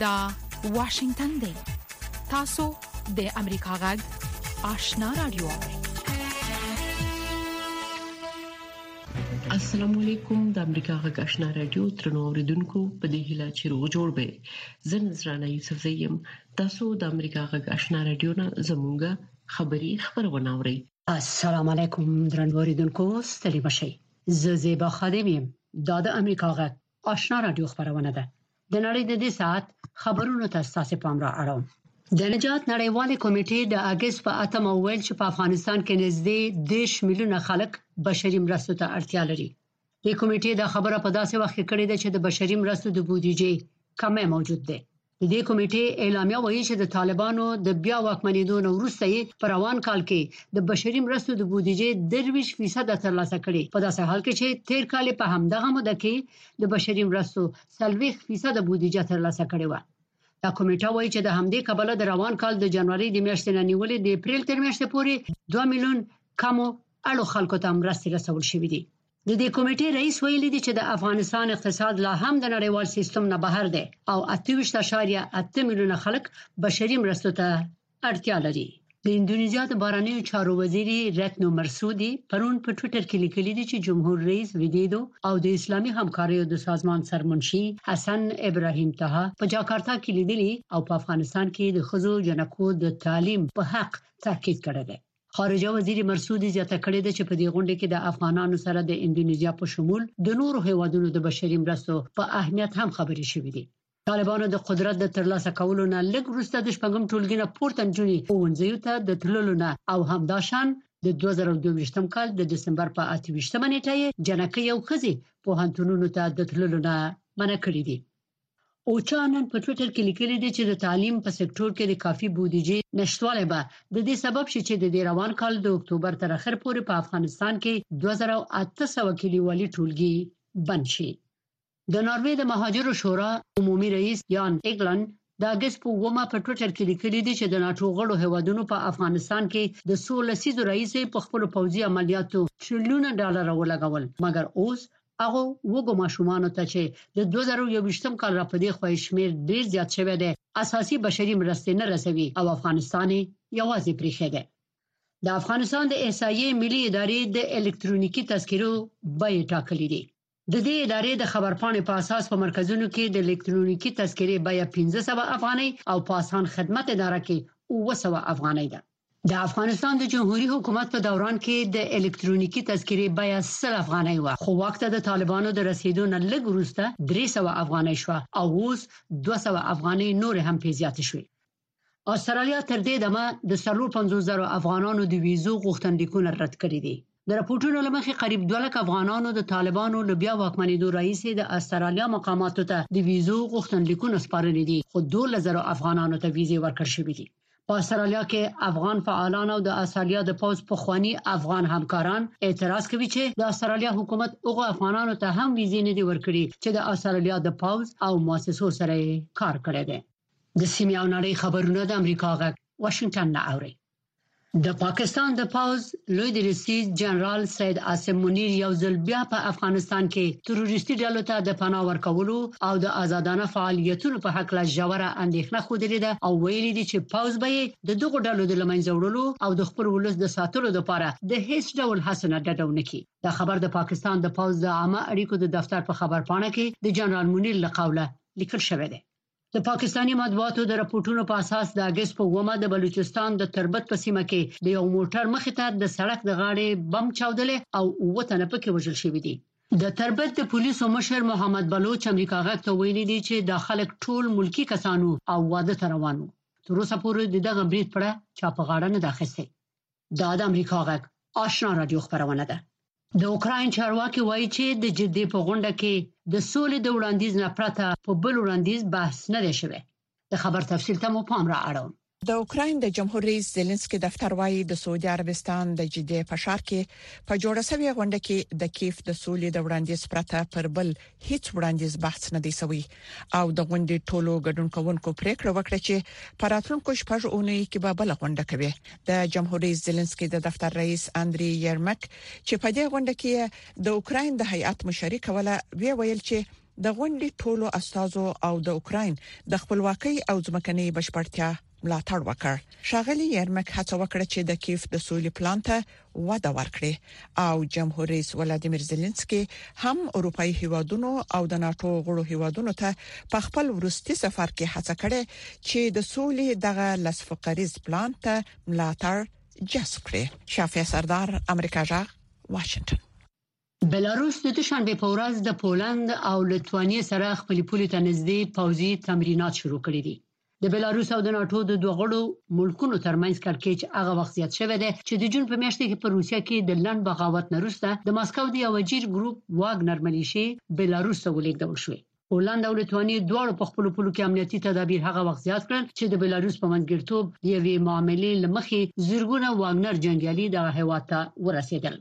دا واشنگتن دی تاسو د امریکا غږ آشنا رادیو السلام علیکم د امریکا غږ آشنا رادیو ترنو اوریدونکو په دې هیله چې روغ جوړ به زه نذرانه یوسف زیم تاسو د امریکا غږ آشنا رادیو نه زمونږه خبری خبرونه اورئ السلام علیکم درنو اوریدونکو ستړي مشي زه زیبا خادم یم دا د امریکا غږ آشنا رادیو خبرونه ده د نړۍ د دې ساعت خبرونو ته ستاسو پام را اړوم د نجات نړیوالې کمیټې د اگست په اتمه ویل چې په افغانستان کې نږدې 10 میلیونه خلک بشري مرستو ته اړتیا لري د کمیټې د خبره په داسې وخت کې کړې ده چې د بشري مرستو د بودیجې کمی موجود دی د دې کمیټې اعلامیه وایي چې د طالبانو د بیا واکمنېدو نه وروسته یې په روان کال کې د بشري مرستو د بودیجې 23% ترلاسه کړې په داسې حال کې چې تیر کال په همدغه موده کې د بشري مرستو 40% بودیجه ترلاسه کړې و دا کمیټه وایي چې د همدې کبله د روان کال د جنوري د میاشتې نه نیولې د اپریل تر میاشتې پورې 2 میلیون کمو اړو خلکو ته مرستې رسول شوې دي د دې کمیټې رئیس ویلي دي چې د افغانستان اقتصاد لا هم د نړیوال سیستم نه بهر دی او 28.8 میلیونه خلک بشري مرستو ته اړتیا لري د اندونیزیا د بارنیو چارو وزیر رتنو مرسودي پرون په ټوئیټر کې لیکلي دي چې جمهور رئیس ویدیدو او د اسلامي همکاریو د سازمان سرمنشي حسن ابراهیم طه په جاکارتا کې لیدلي او په افغانستان کې د خزو جنکو د تعلیم په حق تاکید کړی دی خارجه وزیر مرسودي زیاته کړې ده چې په دې غونډه کې د افغانانو سره د اندونیزیا په شمول د نورو هیوادونو د بشري مرستو په اهمیت هم خبرې شوې دي طالبانو د قدرت د ترلاسه کولو نه لږ وروسته د شپږم ټولګي نه پورته نجونې ښوونځیو ته د تللو نه او همداشان د 2022م کال د دسمبر په 28مه نیټه یې جنکۍ او ښځې پوهنتونونو ته د تللو نه منع کړې دي اوچا نن په ټویټر کې لیکلي دي چې د تعلیم په سکتور کې د کافي بودیجې نشټوالی به د دې سبب شي چې د دې روان کال د اکتوبر تر اخر پورې په افغانستان کې 2800 کلیوالي ټولګي بند شي د ناروې د مهاجرو شورا عمومي رئیس یان ایګلن د اګست په ومه په ټویټر کې لیکلي دي چې د ناتو غړو هیوادونو په افغانستان کې د سولسیزو رئیسې په خپل پوځي عملیاتو ټریلیونه ډالر ولګول مګر اوس هغو وږو ماشومانو ته چې د دوه زره او یوویشتم کال راپدیخوا یې شمېر ډېر زیات شوی دی، اساسي بشري مرستې نه رسوي او افغانستان یې یوازې پرېښی دی. د افغانستان د احصایې ملي ادارې د الکترونیکي تذکرو بیې ټاکلې دي. د دې ادارې د خبرپاڼې په اساس، په مرکزونو کې د الکترونیکي تذکرې بیه پنځه سوه افغانۍ او په اسان خدمت اداره کې اووه سوه افغانۍ ده. د افغانستان د جمهوریت حکومت په دوران کې د الکترونیکی تذکرې بیه 100 افغانۍ و خو واک ته د طالبانو د رسیدو نه لږ وروسته 300 افغانۍ شو او اوس 200 افغانۍ نور هم پی زیات شوې استرالیا تر دې دمه د 450 زره افغانانو د ویزو غوښتنلیکونه رد کړي دي د راپورټونو لمخې قریب 2 لک افغانانو د طالبانو له بیا واکمنېدو راهیسې د استرالیا مقاماتو ته د ویزو غوښتنلیکونه سپارلي دي خو 12000 افغانانو ته ویزې ورکړل شوې دي په استرالیا کې افغان فعالان او د استرالیا د پوز پخوانی افغان همکاران اعتراض کوي چې د استرالیا حکومت هغه افغانانو ته هم ویزې نه دی ورکړي چې د استرالیا د پوز او مؤسسو سره کار کړی دی د سیمې او نړۍ خبرونه د امریکا غږ واشنگټن نه اوري د پاکستان د پوز لوی درستیز جنرال سید عاصم منیر یو ځل بیا په افغانستان کې تروریستي ډلو ته د پناه ورکولو او د آزادانه فعالیتونو په حق له ژوره اندېښنه خودلې ده او ویلي دي چې پوځ به یې د دغو ډلو د لمنځه وړلو او د خپل ولس د ساتلو لپاره د هیڅ ډول هڅو نه ډډه ونه کړي دا خبر د پاکستان د پوځ د عامه اړیکو د دفتر په خبرپاڼه کې د جنرال منیر له قوله لیکل شوی دی د پاکستاني مطبوعاتو د راپورټونو په اساس د اگست په ومه د بلوچستان د تربت په سیمه کې د یو موټر مخ ته د سړک د غاړې بم چاودل او اوه تنه پکې وژل شوی دي د تربت د پولیسو مشر محمد بلوچ امریکا غږ ته ویلي دي چې دا خلک ټول ملکی کسانو او واده ته روان وو تر اوسه پورې د دغه برید پړه چا په غاړه نه ده اخیستې دا د امریکا غږ آشنا رادیو خبرونه ده د اوکراین چارواکي وایي چې د جدي په غونډه کې د سولې د وړاندیز نه پرته په بل وړاندیز بحث نه دی شوی د خبر تفصیل ته مو پام را اړوم د اوکراین د جمهور رئیس زيلنسکي دفتر وایي د سعودي عربستان د جدي په شار کې په جوړه شوې غونډه کې د کیف د سولې د وړاندیز پرته پر بل هیڅ وړاندیز بحث نه دی شوی او د غونډې ټولو ګډون کوونکو پریکړه وکړه چې په راتلونکو شپږ اونۍ کې به بل غونډه کوي د جمهور رئیس زيلنسکي د دفتر رئیس اندري یرمک چې په دې غونډه کې د اوکرين د هیئت مشري کوله وی ویل چې د غونډې ټولو استادو او د اوکرين د خپلواکۍ او ځمکنۍ بشپړتیا ملاتړ وکړ ښاغلي یرمک هڅه وکړه چې د کیف د سولې پلان ته وده ورکړي او جمهور رئیس ولادیمیر زيلنسکي هم اروپאי هیوادونو او د ناتو غړو هیوادونو ته په خپل ورستي سفر کې هڅه کړې چې د سولې دغه لسفقریز پلان ته ملاتړ جذب کړي شافیا سردار امریکا جغ واشنگټن بلاروس د دوشنبې په ورځ د پولند او لتوانیې سره خپلې پولې ته نږدې پوځي تمرینات شروع کړي دي د بلاروس او د ناتو د دوه غړو ملکونو ترمنځ کړکېچ هغه وخت زیات شوی دی چې د جون په میاشت کې په روسیا کې د لند بغاوت نه وروسته د ماسکو د یو اجیر ګروپ واګنر ملیشي بلاروس ته ولیږدول شوې هولند او لتوانیې دواړو په خپل پولو کې امنیتي تدابیر هغه وخت زیات کړل چې د بلاروس په منځګړتوب یوې معاملې لمخې زورګونه واګنر جنگیالي د هوا ته ورسېدل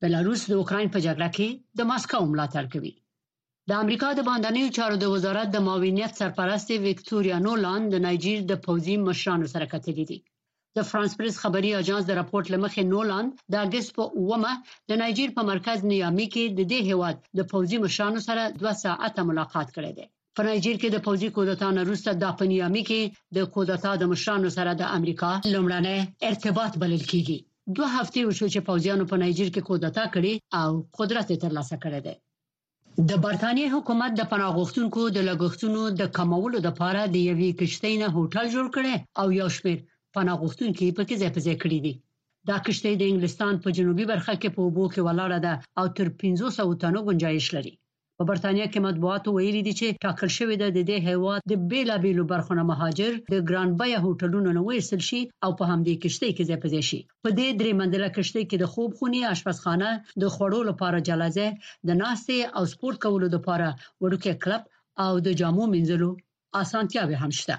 بلاروس د اوکراین په جګړه کې د ماسکو ملاتړ کوي د امریکا د باندنیو چارو د وزارت د معاونیت سرپرست وکټوریا نولان د نایجیر د پوځي مشرانو سره کتلې دي د فرانس پریس خبري اژانس د راپورټ لمخې نولان د اگست په 9مه د نایجیر په مرکز نیامي کې د دې هواد د پوځي مشرانو سره 2 ساعته ملاقات کړی دی په نایجیر کې د پوځي کودتا نه وروسته دا په نیامي کې د کودتا د مشرانو سره د امریکا لومړنی ارتباط بلل کیږي دوه هفتې وشو چې پوځیانو په نایجیر کې کودتا کړې او قدرت یې ترلاسه کړی دی د برتانیې حکومت د پناه غوښتونکو د لګښتونو د کمولو لپاره د یوې کشتۍ نه هوټل جوړ کړي او یو شمېر پناه غوښتونکي پکې ځای په ځای کړي دي دا کشتۍ د انګلستان په جنوبي برخه کې په اوبو کې ولاړه ده او تر 1500 تنو گنجایش لري په برتانیا کې مطبوعاتو ویلي دي چې ټاکل شوې ده د دې هیواد د بیلابیلو برخو نه مهاجر د ګران بیه هوټلونو نه وایستل شي او په همدې کښتۍ کې ځای په ځای شي. په دې درې منزله کښتۍ کې د خوب خونې، اشپزخانه، د خوړو لپاره جلا ځای، د ناستې او سپورت کولو لپاره وړوکی کلب او د جامو مینځلو اسانتیاوې هم شته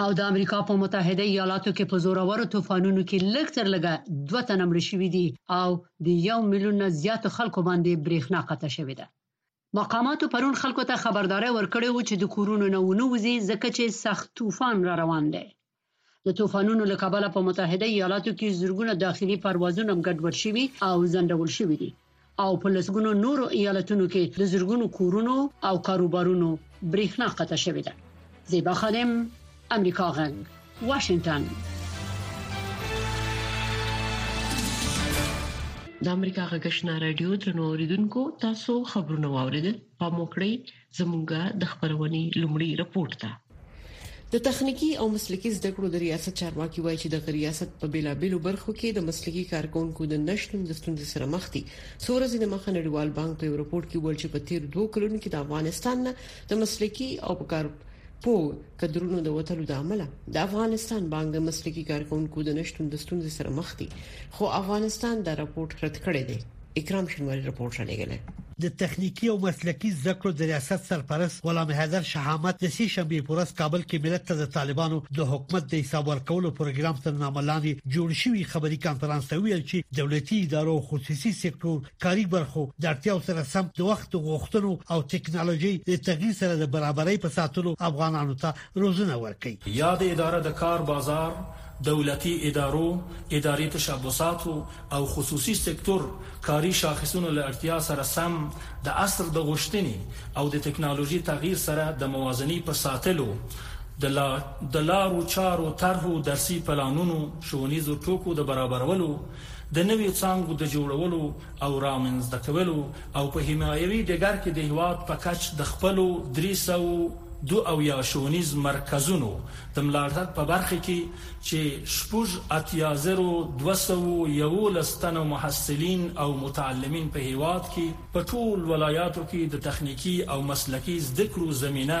او د امریکا په متحده ایالاتو کې په زورورو طوفانونو کې لږ تر لږه دوه تنه مړ شوي دي او د یو میلیون نه زیات خلکو باندې برېښنا قطع شوې ده مقاماتو پرون خلکو ته خبرداري ورکړې و چې د کورونو نه ونوځي ځکه چې سخت طوفان را روان دی د طوفانونو له کبله په متحده ایالاتو کې زرګونه داخلي پروازونه هم ګډوډ شوي او ځنډول شوي دي او په لسګونو نورو ایالتونو کې د زرګونو کورونو او کاروبارونو برېښنا قطع شوې ده زیبا خادم امریکا غږ واشنگتن د امریکا غږشنا رادیو ترنو اوریدونکو تاسو خبرونه واوریدل په موکړی زمونږ د خبرونې لومړی رپورت ده د تخنیکی او مسلکی زده کړو د ریاست چارواکي وایي چې د ریاست په بیلابیلو برخو کې د مسلکی کارکونکو د نشټون د ستونزې سره مخ دي سورز د مخه نړیوال بانک په یو رپورت کې ویل چې په تیر دوه کلونو کې د افغانستان نه د مسلکی او په کار پو کډرونو د وټلو د عمله د افغانستان بانک د مسلکی کارکونکو د نشټون د ستونزې سره مخ دي خو افغانستان دا رپورت رد کړی دی اکرام شنواری رپورټ را لېږلی. د تخنیکي او مسلکي زده کړو د ریاست سرپرست غلام حیدر شهامت د سې شنبې په ورځ کابل کې ملت ته د طالبانو د حکومت د حساب ورکولو پروګرام تر نامه لاندې جوړ شوی خبري کانفرنس ته ویل چې دولتي ادارو او خصوصي سکتور کاري برخو د اړتیاو سره سم د وخت غوښتنو او ټکنالوژي د تغییر سره د برابرۍ په ساتلو افغانانو ته روزنه ورکوي. یاده اداره د کار بازار، دولتي ادارو، اداري تشبثاتو او خصوصي سکتور کاري شاخصونو له اړتیا سره سم د عصر د غوښتنې او د تکنالوژي تغیر سره د موازني په ساتلو د لارو چارو، طرحو، درسي پلانونو، ښوونیزو ټوکو د برابرولو، د نویو څانګو د جوړولو، او رامنځته کولو او په حمایوي ډګر کې د هیواد په کچ د خپلو درې سوو دو اویا ښوونیز مرکزونو د ملاتړ په برخه کې چې شپږ اتیا زرو دوه سوو یوولس تنه محصلین او متعلمین په هیواد کې په ټول ولایاتو کې د تخنیکي او مسلکي زده کړو زمینه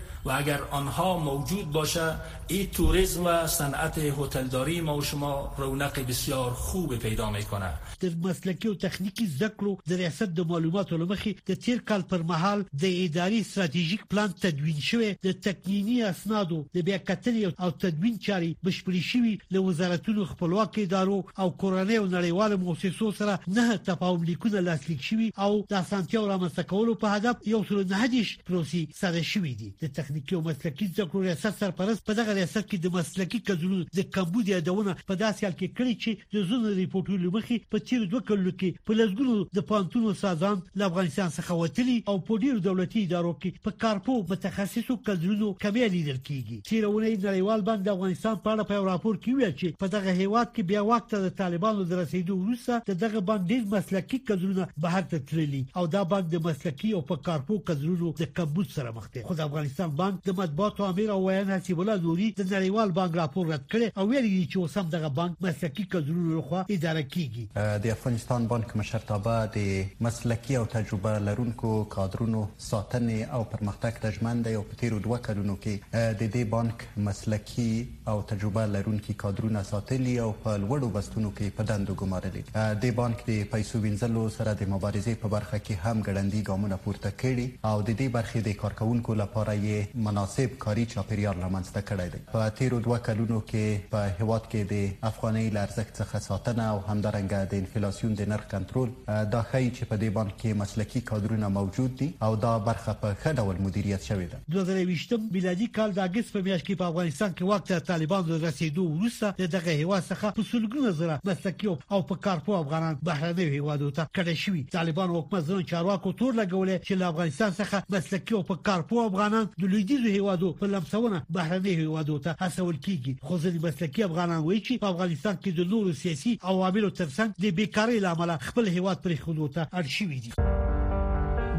و اگر آنها موجود باشه ای توریسم و صنعت هتلداری ما و شما رونق بسیار خوب پیدا میکنه. د مسلکي او تخنیکي زده کړو د ریاست د معلوماتو له مخې، د تېر کال پر مهال د ادارې ستراتیژیک پلان تدوین شوی، د تقنیني اسنادو د بیا کتنې او تدوین چارې بشپړې شوي، له وزارتونو، خپلواکو ادارو او کورنیو او نړیوالو موسسو سره نهه تفاهم لیکونه لاسلیک شوي او د اسانتیاو رامنځته کولو په هدف یو سل او نهه دېرش پروسي ساده شوې دي د تخنیکی او مسلکي زده کړو ریاست سرپرست په دغه ریاست کې د مسلکي کدرونو د کمبود یادونه په داسې حال کې کړې چې د زونو ریپورټونو لمخې په تیر دوه کلونو کې په لسګونو د پانتونو سازان له افغانستان څخه وتلي او په ډیرو دولتي ادارو کې په کارپو متخصصو کدرونو کمی لیدل کیږي تېره اونۍ نړیوال بانک د افغانستان په اړه په یو راپور کې وویل چې په دغه هېواد کې بیا واک ته د طالبانو د رسېدو وروسته د دغه بانک ډېر مسلکي کدرونه بهر ته تللي او دا بانک د مسلکي او په کارپو کدرونو د کمبود سره مخ دی خو د افغانستان بانک د مطبوعاتو امیر او ویاند حسیب الله نوري د نړیوال بانک راپور رد کړی او ویلي دي چې اوس هم دغه بانک مسلکي کدرونو لخوا اداره کیږي د افغانستان بانک مشرتابه د مسلکي او تجربه لرونکو کادرونو ساتنې او پرمختګ ته ژمن دی او په تېرو دوه کلونو کې د دې بانک مسلکي او تجربه لرونکي کادرونه ساتلي او په لوړو بستونو کې په دندو ګمارلي. دې بانک د پیسو وینځلو سره د مبارزې په برخه کې هم ګړندي ګامونه پورته کړي او د دې برخې د کارکوونکو لپاره یې مناسب کاري چاپېریال رامنځته کړی دی. په تېرو دوه کلونو کې په هېواد کې د افغانۍ له ارزښت څخه ساتنه او همدارنګه د انفلاسیون د نرخ کنترول، دا ښيي چې په دې بانک کې مسلکي کادرونه موجود دي او دا برخه په ښه ډول مدیریت شوې ده. دوه زره یوویشتم میلادي کال د اګست په میاشت کې په افغانستان کې واک ته طالبانو له رسېدو وروسته له دغه هېواد څخه په سلګونه زره مسلکي او په کار پوه افغانان بهرنیو هېوادو ته کډه شوي. طالبانو حکومت ځینو چارواکو تور لګولی چې له افغانستان څخه مسلکي او په کار پوه افغانان د لویدیځو هېوادو په لمسونه بهرنیو هېوادو ته هڅول کېږي. خو ځینې مسلکي افغانان وایي چې په افغانستان کې د نورو سیاسي عواملو ترڅنګ د بیکارۍ لامل خپل هیواد پرې خودو ته اړ شوي دي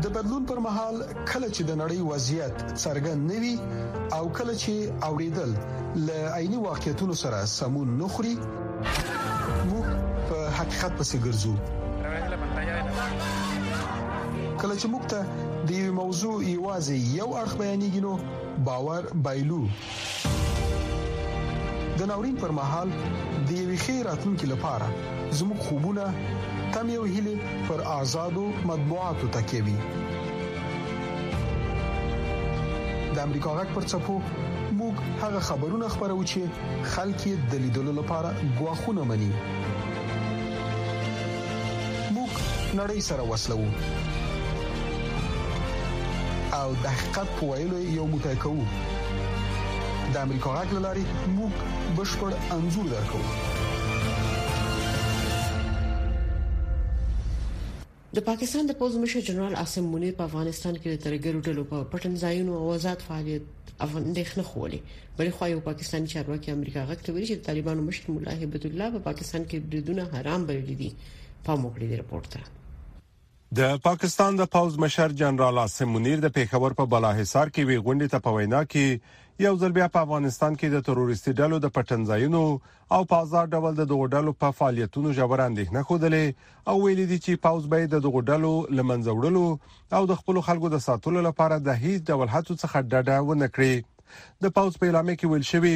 د بدلون پر مهال کله چې د نړۍ وضعیت څرګند نه وي او کله چې اوریدل ل عیني واقعیتونو سره سمون نه خوري موږ په حقیقت پسې ګرځو کله چې موږ ته د یو موضوع یوازې یو اړخ بیانېږي نو باور بایلو د ناورین پر مهال د یوې ښې راتلونکې لپاره زموږ خوبونه تم یو هلي پر آزادو مطبوعاتو تکیه وي د امریکا غږ پر چپو موږ هغه خبرونه خبرو چې خلک یې د لیدلو لپاره غواخونه مني موږ نړۍ سره وسلو او د حقیقت په ویلو یو موټی کوو د امریکا غږ لاري موږ بشپړ انزور درکو د پاکستان د پوز مشر جنرال عاصم منیر په افغانستان کې د ترګرو ډلو په پټن ځایونو او آزاد فعالیت افندښنه خولې بلې خو یو پاکستاني چارواکي امریکا غږ ته ویلي چې طالبانو مشر مولا هبت الله په پاکستان کې بریدونه حرام بللي دي پام وکړئ رپورت ته د پاکستان د پوځ مشر جنرال عاصم منیر د پیښور په بالاحصار کې وی غونډې ته په وینا کې یو ځل بیا په افغانستان کې د تروریستي ډلو د پټنځایونو او په آزاد ډول د دغو ډلو په فعالیتونو ژور اندېښنه خودلې او ویلي دي چې پوځ به د دغو ډلو لمنځه وړلو او د خپل خلکو د ساتلو لپاره د هیڅ ډول هڅو څخه ډډه ونه کړي د پوځ په اعلامیه کې ویل شوی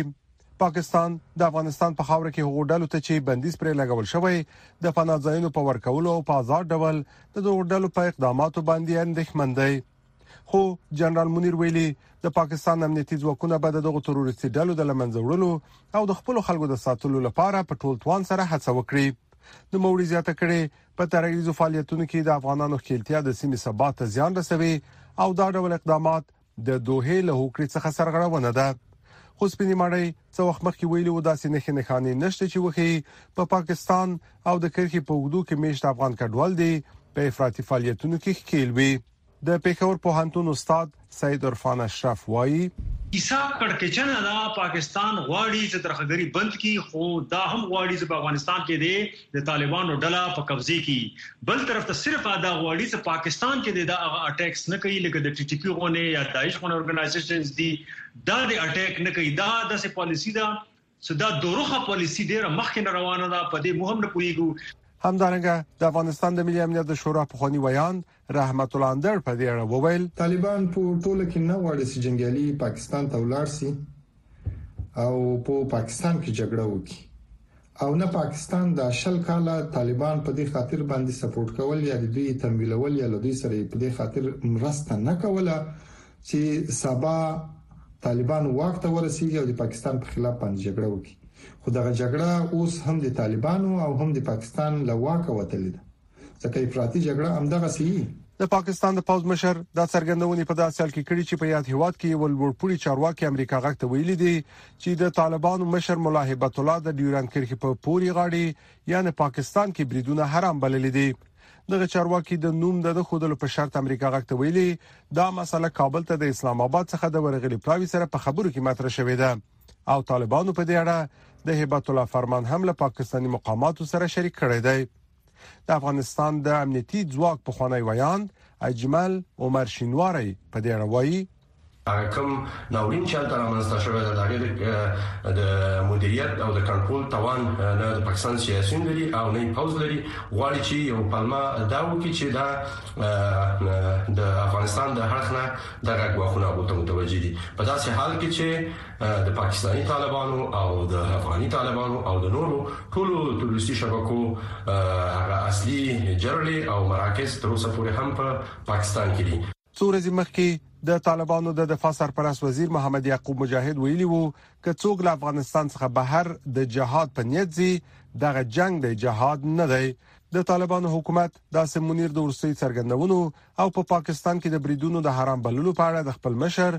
پاکستان د افغانستان په خاوره کې هغو ډلو ته چې بندیز پرې لګول شوی د پناه ځایونو په ورکولو او په آزاد ډول د دغو ډلو په اقداماتو باندې اندېښمن دی خو جنرال منیر ویلي د پاکستان امنیتي ځواکونه به د دغو تروریستي ډلو د لمنځه وړلو او د خپل خلکو د ساتلو لپاره په ټول توان سره هڅه وکړي نو موري زیاته کړې په ترهګریزو فعالیتونو کې د افغانانو ښکیلتیا د سیمې ثبات ته زیان رسوي او دا ډول اقدامات د دوحې له هوکړې څخه سرغړونه ده. خو سپینې ماڼۍ څه وخت مخکې ویلي وو، داسې نښې نښانې نشته چې وښيي په پاکستان او د کرښې په اوږدو کې میشت افغان کډوال دې په افراطي فعالیتونو کې ښکیل وي. د پېښور پوهنتون استاد سید عرفان اشرف وايي. حساب کړکېچنه ده، پاکستان غواړي چې ترهګري بند کړي، خو دا هم غواړي چې په افغانستان کې دې د طالبانو ډله په قبضه کی یی بل طرف ته صرف ادا غواړی چه پاکستان کی دی دا هغه اټیکس نه کوی لکه د ټی ټی پی غونی یا داعش غونی ارګنایزیشنز دی دا دی اټیک نه کوی دا داسی پالیسی ده چه دا دوروخه پالیسی ډیره مخکی نه روانه ده پدی موږ هم نه پوهیږو. همدارنګه د افغانستان د ملي امنیت د شورا پخواني ویاند رحمت الله اندړ په دې اړه وویل. طالبان په ټوله کې نه غواړي چې جنګیالي پاکستان ته ولاړ شي او په پاکستان کې جګړه وکړي او نه پاکستان دا شل کاله طالبان په دې خاطر باندې سپورټ کول یا د دوی تمویلول یا له دوی سره په دې خاطر مرسته نه کوله چې سبا طالبان واک ته ورسیږي او د پاکستان په خلاف باندې جګړه وکړي خو دغه جګړه اوس هم د طالبانو او هم د پاکستان له واکه وتلې ده ځکه افراطي جګړه همدغه سي د پاکستان د پوز مشر دا څرګندونې په داسې حال کې کړي چې په یاد هیواد کې ول ورپوري چارواکي امریکا غږ ته ویلي دي چې د طالبانو مشر مولا هبت الله د ډیورند کرښې په پوري غاړي یعنی پاکستان کې بریدونه حرام بللي دي دغه چارواکي د نوم د خودلو په شرط امریکا غږ ته ویلي دا مسله کابل ته د اسلام آباد څخه د ورغلي پلاوي سره په خبرو کې مطرح شوې ده او طالبانو په دې اړه د هبت الله فرمان هم له پاکستاني مقاماتو سره شریک کړی دی د افغانستان د امنیتي ځواک په خوانی ویاند اجمل عمر شینواری په دې اړه وایي کوم ناورین چې هلته رامنځته شوی دی د هغې د مدیریت او د کنټرول توان نه د پاکستان سیاسيون لري او نه پوز لري غواړي چې یو پلمه دا وکړي چې دا د افغانستان د حق نه دغه غواخونه او ته متوجي دي په داسې حال کې چې د پاکستاني طالبانو او د افغاني طالبانو او د نورو ټولو تروریستي شبکو هغه اصلي جرړې او مراکز تر اوسه پورې هم په پاکستان کې دي څو ورځې مخکې د طالبانو د دفاع سرپرست وزیر محمد یعقوب مجاهد ویلي وو ک څوک له افغانستان څخه بهر د جهاد په نیت زی دغه جنگ د جهاد نه دی د طالبانو حکومت د اسم منیر د ورسي څرګندونو او په پا پاکستان کې د بریدونو د حرام بللو په اړه د خپل مشر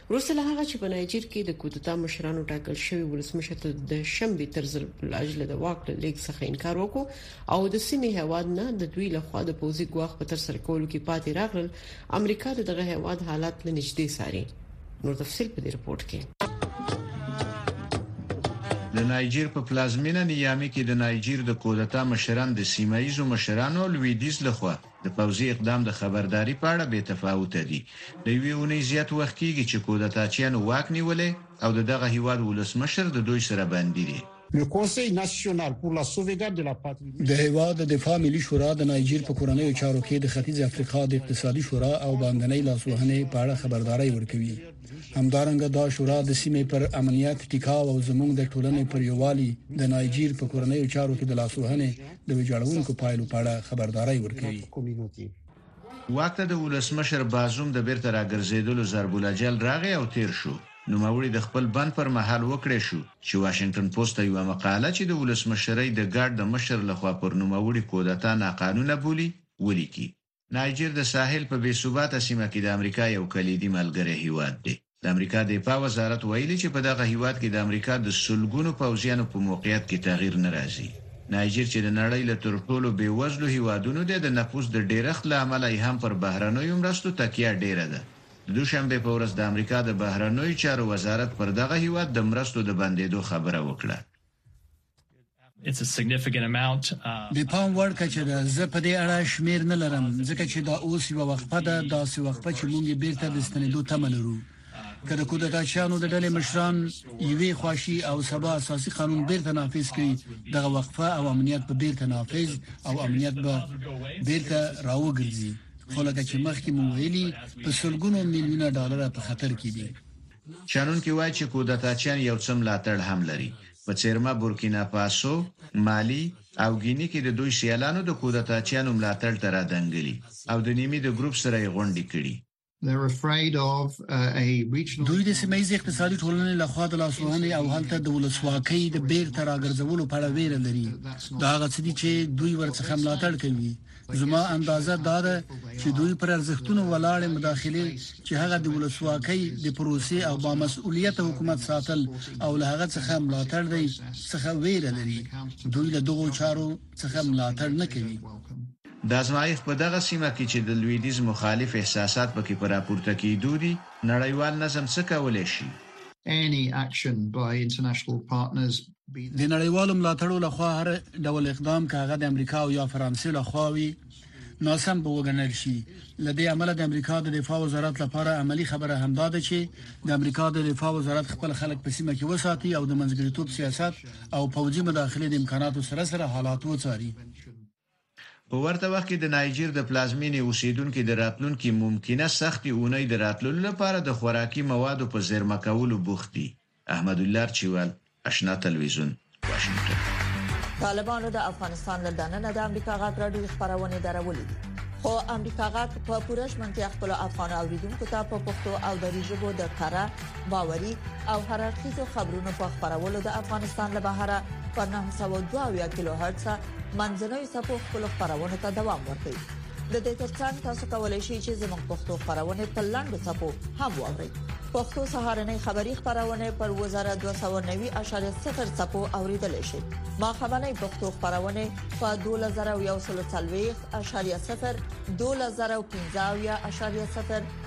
وروسته له هغه چې په نایجیر کې د کودتا مشرانو ټاکل شوی ولسمشر ته د شنبې تر ځل بل اجل د واک له لیک څخه انکار وکړو او د سیمې هواد نه د دوی له خوا د پوزي ګواخ په تر سر کولو کې پاتې راغلل امریکا د دغه هواد حالات له نږدې ساري نور تفصيل په دې رپورت کې د نایجیر په پلازمینه نیامي کې د نایجیر د کودتا مشران د سیمایزو مشرانو لویدیز لخوا د پوځي اقدام د خبرداري په اړه بې تفاوته دي. له یوې اونۍ زیات وخت کېږي چې کودتاچیانو واک نیولی او د دغه هېواد ولسمشر د دوی سره بندي دی. د هېواد د دفاع ملي شورا د نایجیر په کورنیو چارو کې د ختیځې افریقا د اقتصادي شورا او باندنۍ لاسوهنې په اړه خبرداری ورکوي. همدارنګه دا شورا د سیمې پر امنیت، ټیکاو او زموږ د ټولنې پر یووالي، د نایجیر په کورنیو چارو کې د لاسوهنې د ویجاړونکو پایلو په اړه خبرداری ورکوي. واک ته د ولسمشر بازوم د بېرته راګرځېدلو ضرب الاجل راغی او تېر شو. نوموړي د خپل بند پر مهال وکړای شو چې واشنګټن پوسټ ته یوه مقاله چې د ولسمشرۍ د ګارډ د مشر لخوا پر نوموړي کودتا ناقانونه بولي، ولیکي. نایجر د ساحل په بې ثباته سیمه کې د امریکا یو کلیدي ملګری هیواد دی. د امریکا دفاع وزارت ویلي چې په دغه هیواد کې د امریکا د سلګونو پوځیانو په موقعیت کې تغیر نه راځي. نایجر چې د نړۍ له تر ټولو بې وزلو هیوادونو دی، د نفوس د ډیرښت له امله یې هم پر بهرنیو مرستو تکیه ډیره ده. د دوشنبې په ورځ د امریکا د بهرنیو چارو وزارت پر دغه هیواد د مرستو د بندیدو خبره وکړه. د پام وړ کچه ده زه په دې اړه شمیر نه لرم ځکه چې دا اوس یو وقفه ده داسې وقفه چې موږ بیرته د ستنیدو تمه لرو که د کودتا چانو د ډلې مشران یوې خواشي او سبا اساسي قانون بیرته نافذ کړي دغه وقفه او امنیت به بیرته نافذ او امنیت به بیرته راوګرځي خو لکه چې مخکې مو ویلي په سلګونو میلیونه ډالر په خطر کې دي شنونکي وايي چې کودتاچیان یو څه ملاتړ هم لري، په څېرمه بورکینا فاسو، مالي او ګیني کې د دوی سیالانو د کودتاچیانو ملاتړ ته را دنګلي او د نیمي د ګروپ سره یې غونډې کړي. دوی د سیمه ییزې اقتصادي ټولنې له خوا د لاسوهنې او هلته د ولسواکۍ د بېرته راګرځولو په اړه وېره لري، دا هغه څه دي چې دوی ورڅخه ملاتړ کوي. زما اندازه دا ده چې دوی پر ارزښتونو ولاړې مداخله چې هغه د ولسواکۍ د پروسې او با مسؤلیت حکومت ساتل او له هغه څخه ملاتړ دی څخه ویره لري دوی له دغو چارو څخه ملاتړ نه کوي د ازمایښت په دغه سیمه کې چې د لویدیز مخالف احساسات پکې پر راپورته کیدو دي نړیوال نظم څه کولای شي any action by international partners د نړیوالو ملاتړو لخوا هر ډول اقدام که هغه د امریکا او یا فرانسې لخوا وي ناسم به وګڼل شي لدې عمله د امریکا د دفاع وزارت لپاره عملی خبره هم دا ده چې د امریکا د دفاع وزارت خپل خلک په سیمه کې وساتي او د منځګړیتوب سیاست او پوځي مداخله د امکاناتو سره سره حالات وڅاري په ورته وخت کې د نایجیر د پلازمېنې اوسېدونکي د راتلونکې ممکنه سختې اونۍ د راتللو لپاره د خوراکي موادو په زېرمه کولو بوخت دي. احمدالله چیوال، اشنا تلویزیون، واشنګټن. طالبانو د افغانستان له دننه د امریکا غږ راډیو خبرونه درولې دي خو امریکا غږ په پوره ژمنتیا خپل افغان اوریدونکو ته په پښتو او دری ژبه د کره باوري او هر اړخیزو خبرونو په خبرولو د افغانستان له بهره په 902 کیلو هرتز منځنوي سپو خپل خبرونه ته دوام ورکړي د دې ترڅنګ تاسو کولی شئ چې زموږ پښتو خبرونه په لاندو سپو هم واورئ پښتو سهارنې خبری خبرونه پر وزارت 290.0 سپو اوریدل شي ما خبرنې پښتو خبرونه په 2040.0 2015.0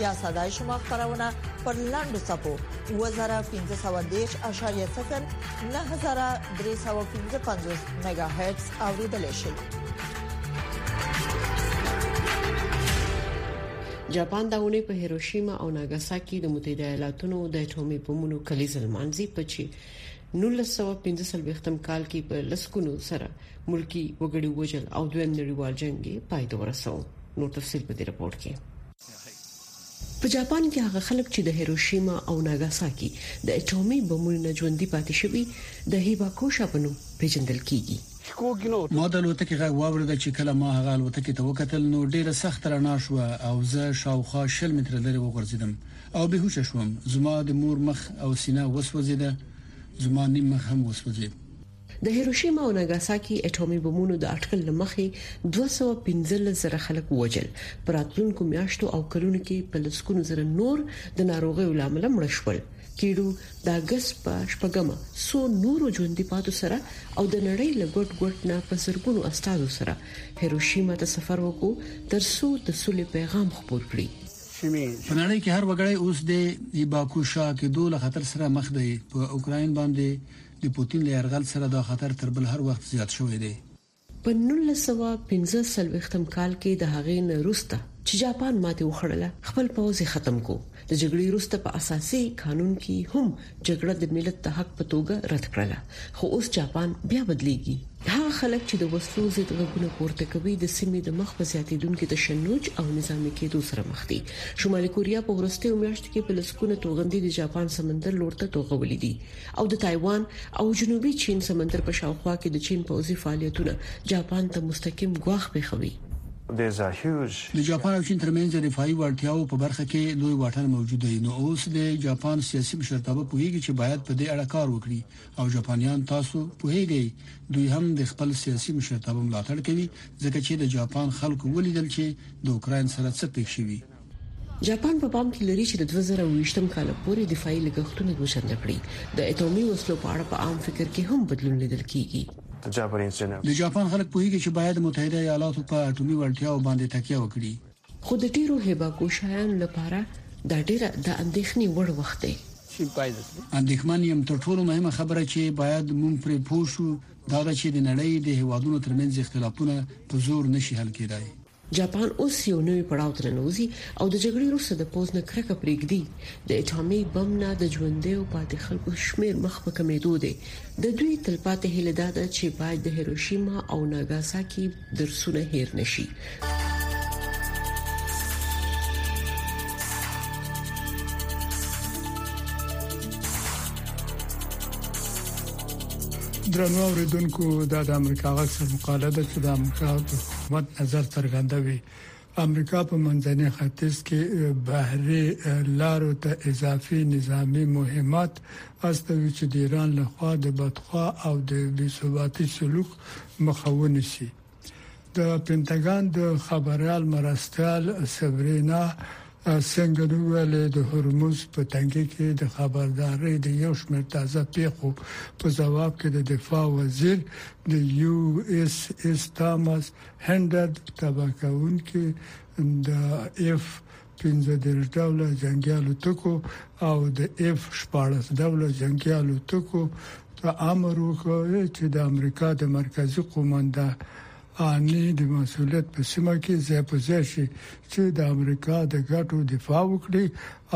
یا صداي شما خبرونه پر لاندو صفو 2513.0 9315 میگا هرتز اوریدل شي جاپان دا ونې په هیروشیما او ناګاساکي د متحده ایالاتونو د اټومي بمونو کلی زلمانځي پچی 1945م کال کې په لسکونو سره ملکی وګړي وجل او دویم نړیوال جنگ پای ته ورسو نو تفصيل په دې رپورت کې په جاپان کې هغه خلک چې د هیروشیما او ناګاساکي د اټومي بمونو نه ژوندي پاتې شوي د هیباکوشا په نوم پیژندل کیږي. ما د الوتکې غږ واورېد، چې کله ما هغه الوتکې ته وکتل نو ډېره سخته رڼا شوه او زه شاوخوا شل متره لرې وغورځېدم او بېهوشه شوم. زما د مور مخ او سینه وسوځېده، زما نیم مخ هم وسوځېد. د هیروشیما او ناګاساکي اټومي بمونو د اټکل له مخې دوه سوه پنځلس زره خلک ووژل، په راتلونکو میاشتو او کلونو کې په لسګونو زره نور د ناروغیو له امله مړه شول. کیډو د اګست په شپږمه څو نورو ژوندي پاتو سره او د نړۍ له ګوټ ګوټ نه په زرګونو استادو سره هیروشیما ته سفر وکړو ترڅو د سولې پیغام خپور کړي. په نړۍ کې هر وګړی اوس د ایباکوشا کیدو له خطر سره مخ دی. په اوکراین باندې د پوتین له یرغل سره دا خطر تر بل هر وخت زیات شوی دی. په نولس سوه پنځه څلوېښتم کال کې د هغې نه روسته چې جاپان ماتې وخوړله خپل پوځ یې ختم کو. د جګړې روسته په اساسې قانون کې هم جګړه د ملت د حق په توګه رد کړله. خو اوس جاپان بیا بدلیږي. هغه خلک چې د وسلو ضد غږونه پورته کوي د سیمې د مخ په زیاتیدونکي تشنج او نظامي کیدو سره مخ دي. شمالي کوریا په وروستیو میاشتو کې په لسګونه توغندي د جاپان سمندر لور ته توغولي دي. او د تایوان او جنوبي چین سمندر په شاوخوا کې د چین پوځي فعالیتونه جاپان ته مستقیم ګواښ پېښوي. د جاپان او چین ترمنځ د دفاعي وړتیاوو په برخه کې لوی واټن موجود دی، نو اوس د جاپان سیاسي مشرتابه پوهېږي چې باید په دې اړه کار وکړي او جاپانیان، تاسو پوهېږئ، دوی هم د خپل سیاسي مشرتابه ملاتړ کوي، ځکه چې د جاپان خلکو ولیدل چې د اوکراین سره څه پېښ شوي. جاپان په پام کې لري چې د دوه زره او ویشتم کال پورې دفاعي لګښتونه دوه چنده کړي. د اتومي وسلو په اړه په عام فکر کې هم بدلون لیدل کېږي. د جاپان خلک پوهېږي چې باید متحده ایالاتو په اټومي وړتیاوو باندې تکیه وکړي. خو د ډېرو هیباکو شایانو لپاره دا ډېره د اندېښنې وړ وخت دی. اندېښمن یم. تر ټولو مهمه خبره چې باید موږ پرې پوه شو دا ده چې د نړۍ د هېوادونو ترمنځ اختلافونه په زور نه شي حل کېدای. جاپان اوس یو نوی پړاو ته ننوځي او د جګړې وروسته د پوځ نه کرکه پرېږدي، د اټامي بم نه د ژوندیو پاتې خلکو شمېر مخ په کمېدو دی، د دوی تلپاتې هیله دا ده چې باید د هیروشیما او ناګاساکي درسونه هېر نه شي. درنو اوریدونکو دا د امریکا غږ سر مقاله ده چې د امریکا د حکومت نظر څرګندوي امریکا په منځني ختیځ کې بحري لارو ته اضافي نظامی مهمات استوي چې د ایران لخوا د بدخوا او د بیثباتي سلوک مخاوني سي د پنتاګان د خبريال مرستيال سبرینا سنګر ویل د هرمز په تنګي کې د خبرداري د یو شمېر تازه پیښو په جواب کې د دفاع وزیر د یو اس اس تامس هندر تباکون کې د اف پنځه دېرش ډوله جنګي الوتکو او د اف شپاړس ډوله جنګي الوتکو ته امر وکړ چې د امریکا د مرکزي قومانده اني د مسولیت په سیمه کې ځای په ځای شي چې د امریکا د ګټو دفاع وکړي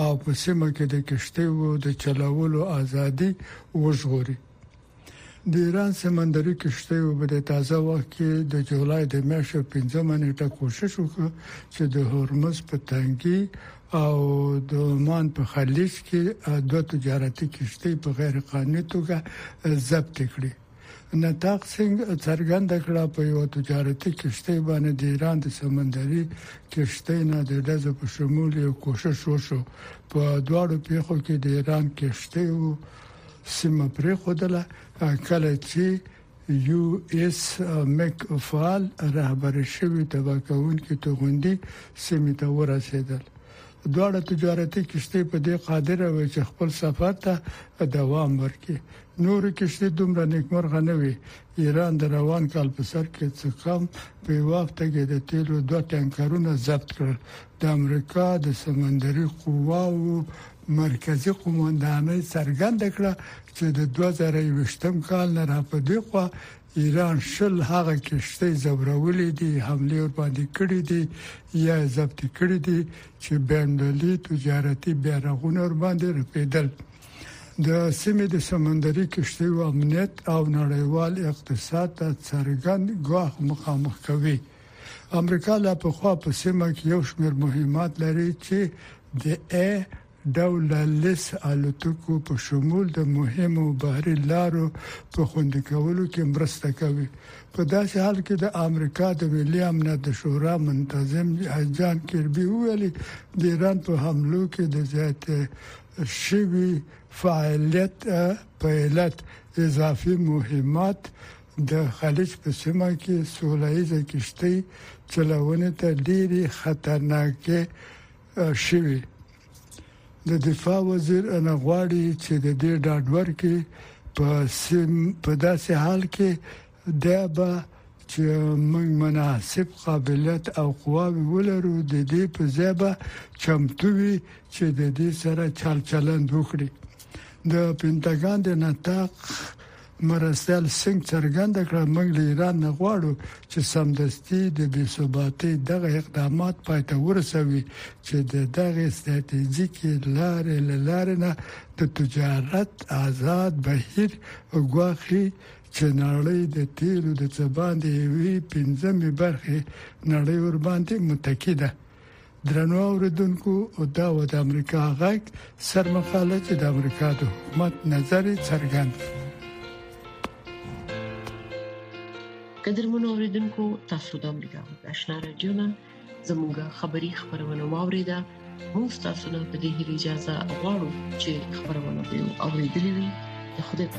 او په سیمه کې د کشتیو د چلولو ازادي وژغوري د ایران سمندري کشتیو په دې تازه وخت کې د جولای د میاشتې 15مه نیټه کوشش وکړ چې د هرمز په تنګي او د عمان په خلیج کې دوه تجارتي کشتۍ په غیر قانوني توګه ضبط کړي نتاق سنگ څرګند کړه په یو تجارتي کشتۍ باندې د ایران د سمندري کشتۍ نه د دزو په شمول یو کوشش وشو په دواړو پیښو کې د ایران کشتۍ سیمه پریخودله کله چې یو اس مک فعال رهبر شوی تباکون کې توغندي سیمه ته ورسېدل دواړه تجارتي کشته په دې قادر وي چې خپل سفر ته دوام ورکړي نور کشته دومره نیکمرغه نه وي ایران د روان کال په سر کې څه کم په وخت کې د تیلو دوه ټانکرونه ضبط کړل د امریکا د سمندري قواو مرکزی قوماندانۍ څرګنده کړه چې د 2020 کال نه را په دې خوا ایران شل هغه کشته زبرولې دي حمله ور باندې کړې دي یا ضبط کړې دي چې بینالمللي تجارتي بیرغونه ور باندې رپیدل د سیمې د سمندري کشته او امنیت او نړیوال اقتصاد ته څرګند ګواښ مخامخ کوي امریکا لا په خوا په سیمه کې یو شمېر مهمات لري چې د ا ډول لیس الوتکو په شمول د مهمو بحري لارو په خوندي کولو کې مرسته کوي په داسې حال کې د امریکا د ملي امنیت د شورا منتظم جان کیربي ویل د ایران په حملو کې د زیات شوی فعالیت په علت اضافي مهمات د خلیج په سیمه کې سوله ییزه کشتۍ چلونې ته ډېرې خطرناکې شوې. د دفاع وزیر نه غواړي چې د دې ډاډ ورکړي، په سیم په داسې حال کې دی به چې موږ مناسب قابلیت او قواوې ولرو، د دې په ځای به چمتو وي چې د دې سره چال چلند وکړي. د پنتاګان د نطاق مرستیال سینګ څرګنده کړه، موږ له ایران نه غواړو چې سمدستي د بې ثباتۍ دغه اقدامات پای ته ورسوي چې د دغې ستراتیژیکې لارې له لارې نه د تجارت ازاد بهیر ګواښي چې نړۍ د تیلو د څه باندې یوې پنځمې برخې نړۍ ورباندې متکي ده. درنو اوریدونکو او دا و د امریکا غږ سرمقاله چې د امریکا د حکومت نظر څرګند قدرمن اوریدونکو تاسو د امریکا غږ آشنا رادیو نه زموږه خبری خبرونه واوریده موږ تاسو نه په دې اجازه غواړو چې خبرونه به اوریدلې وي خدای په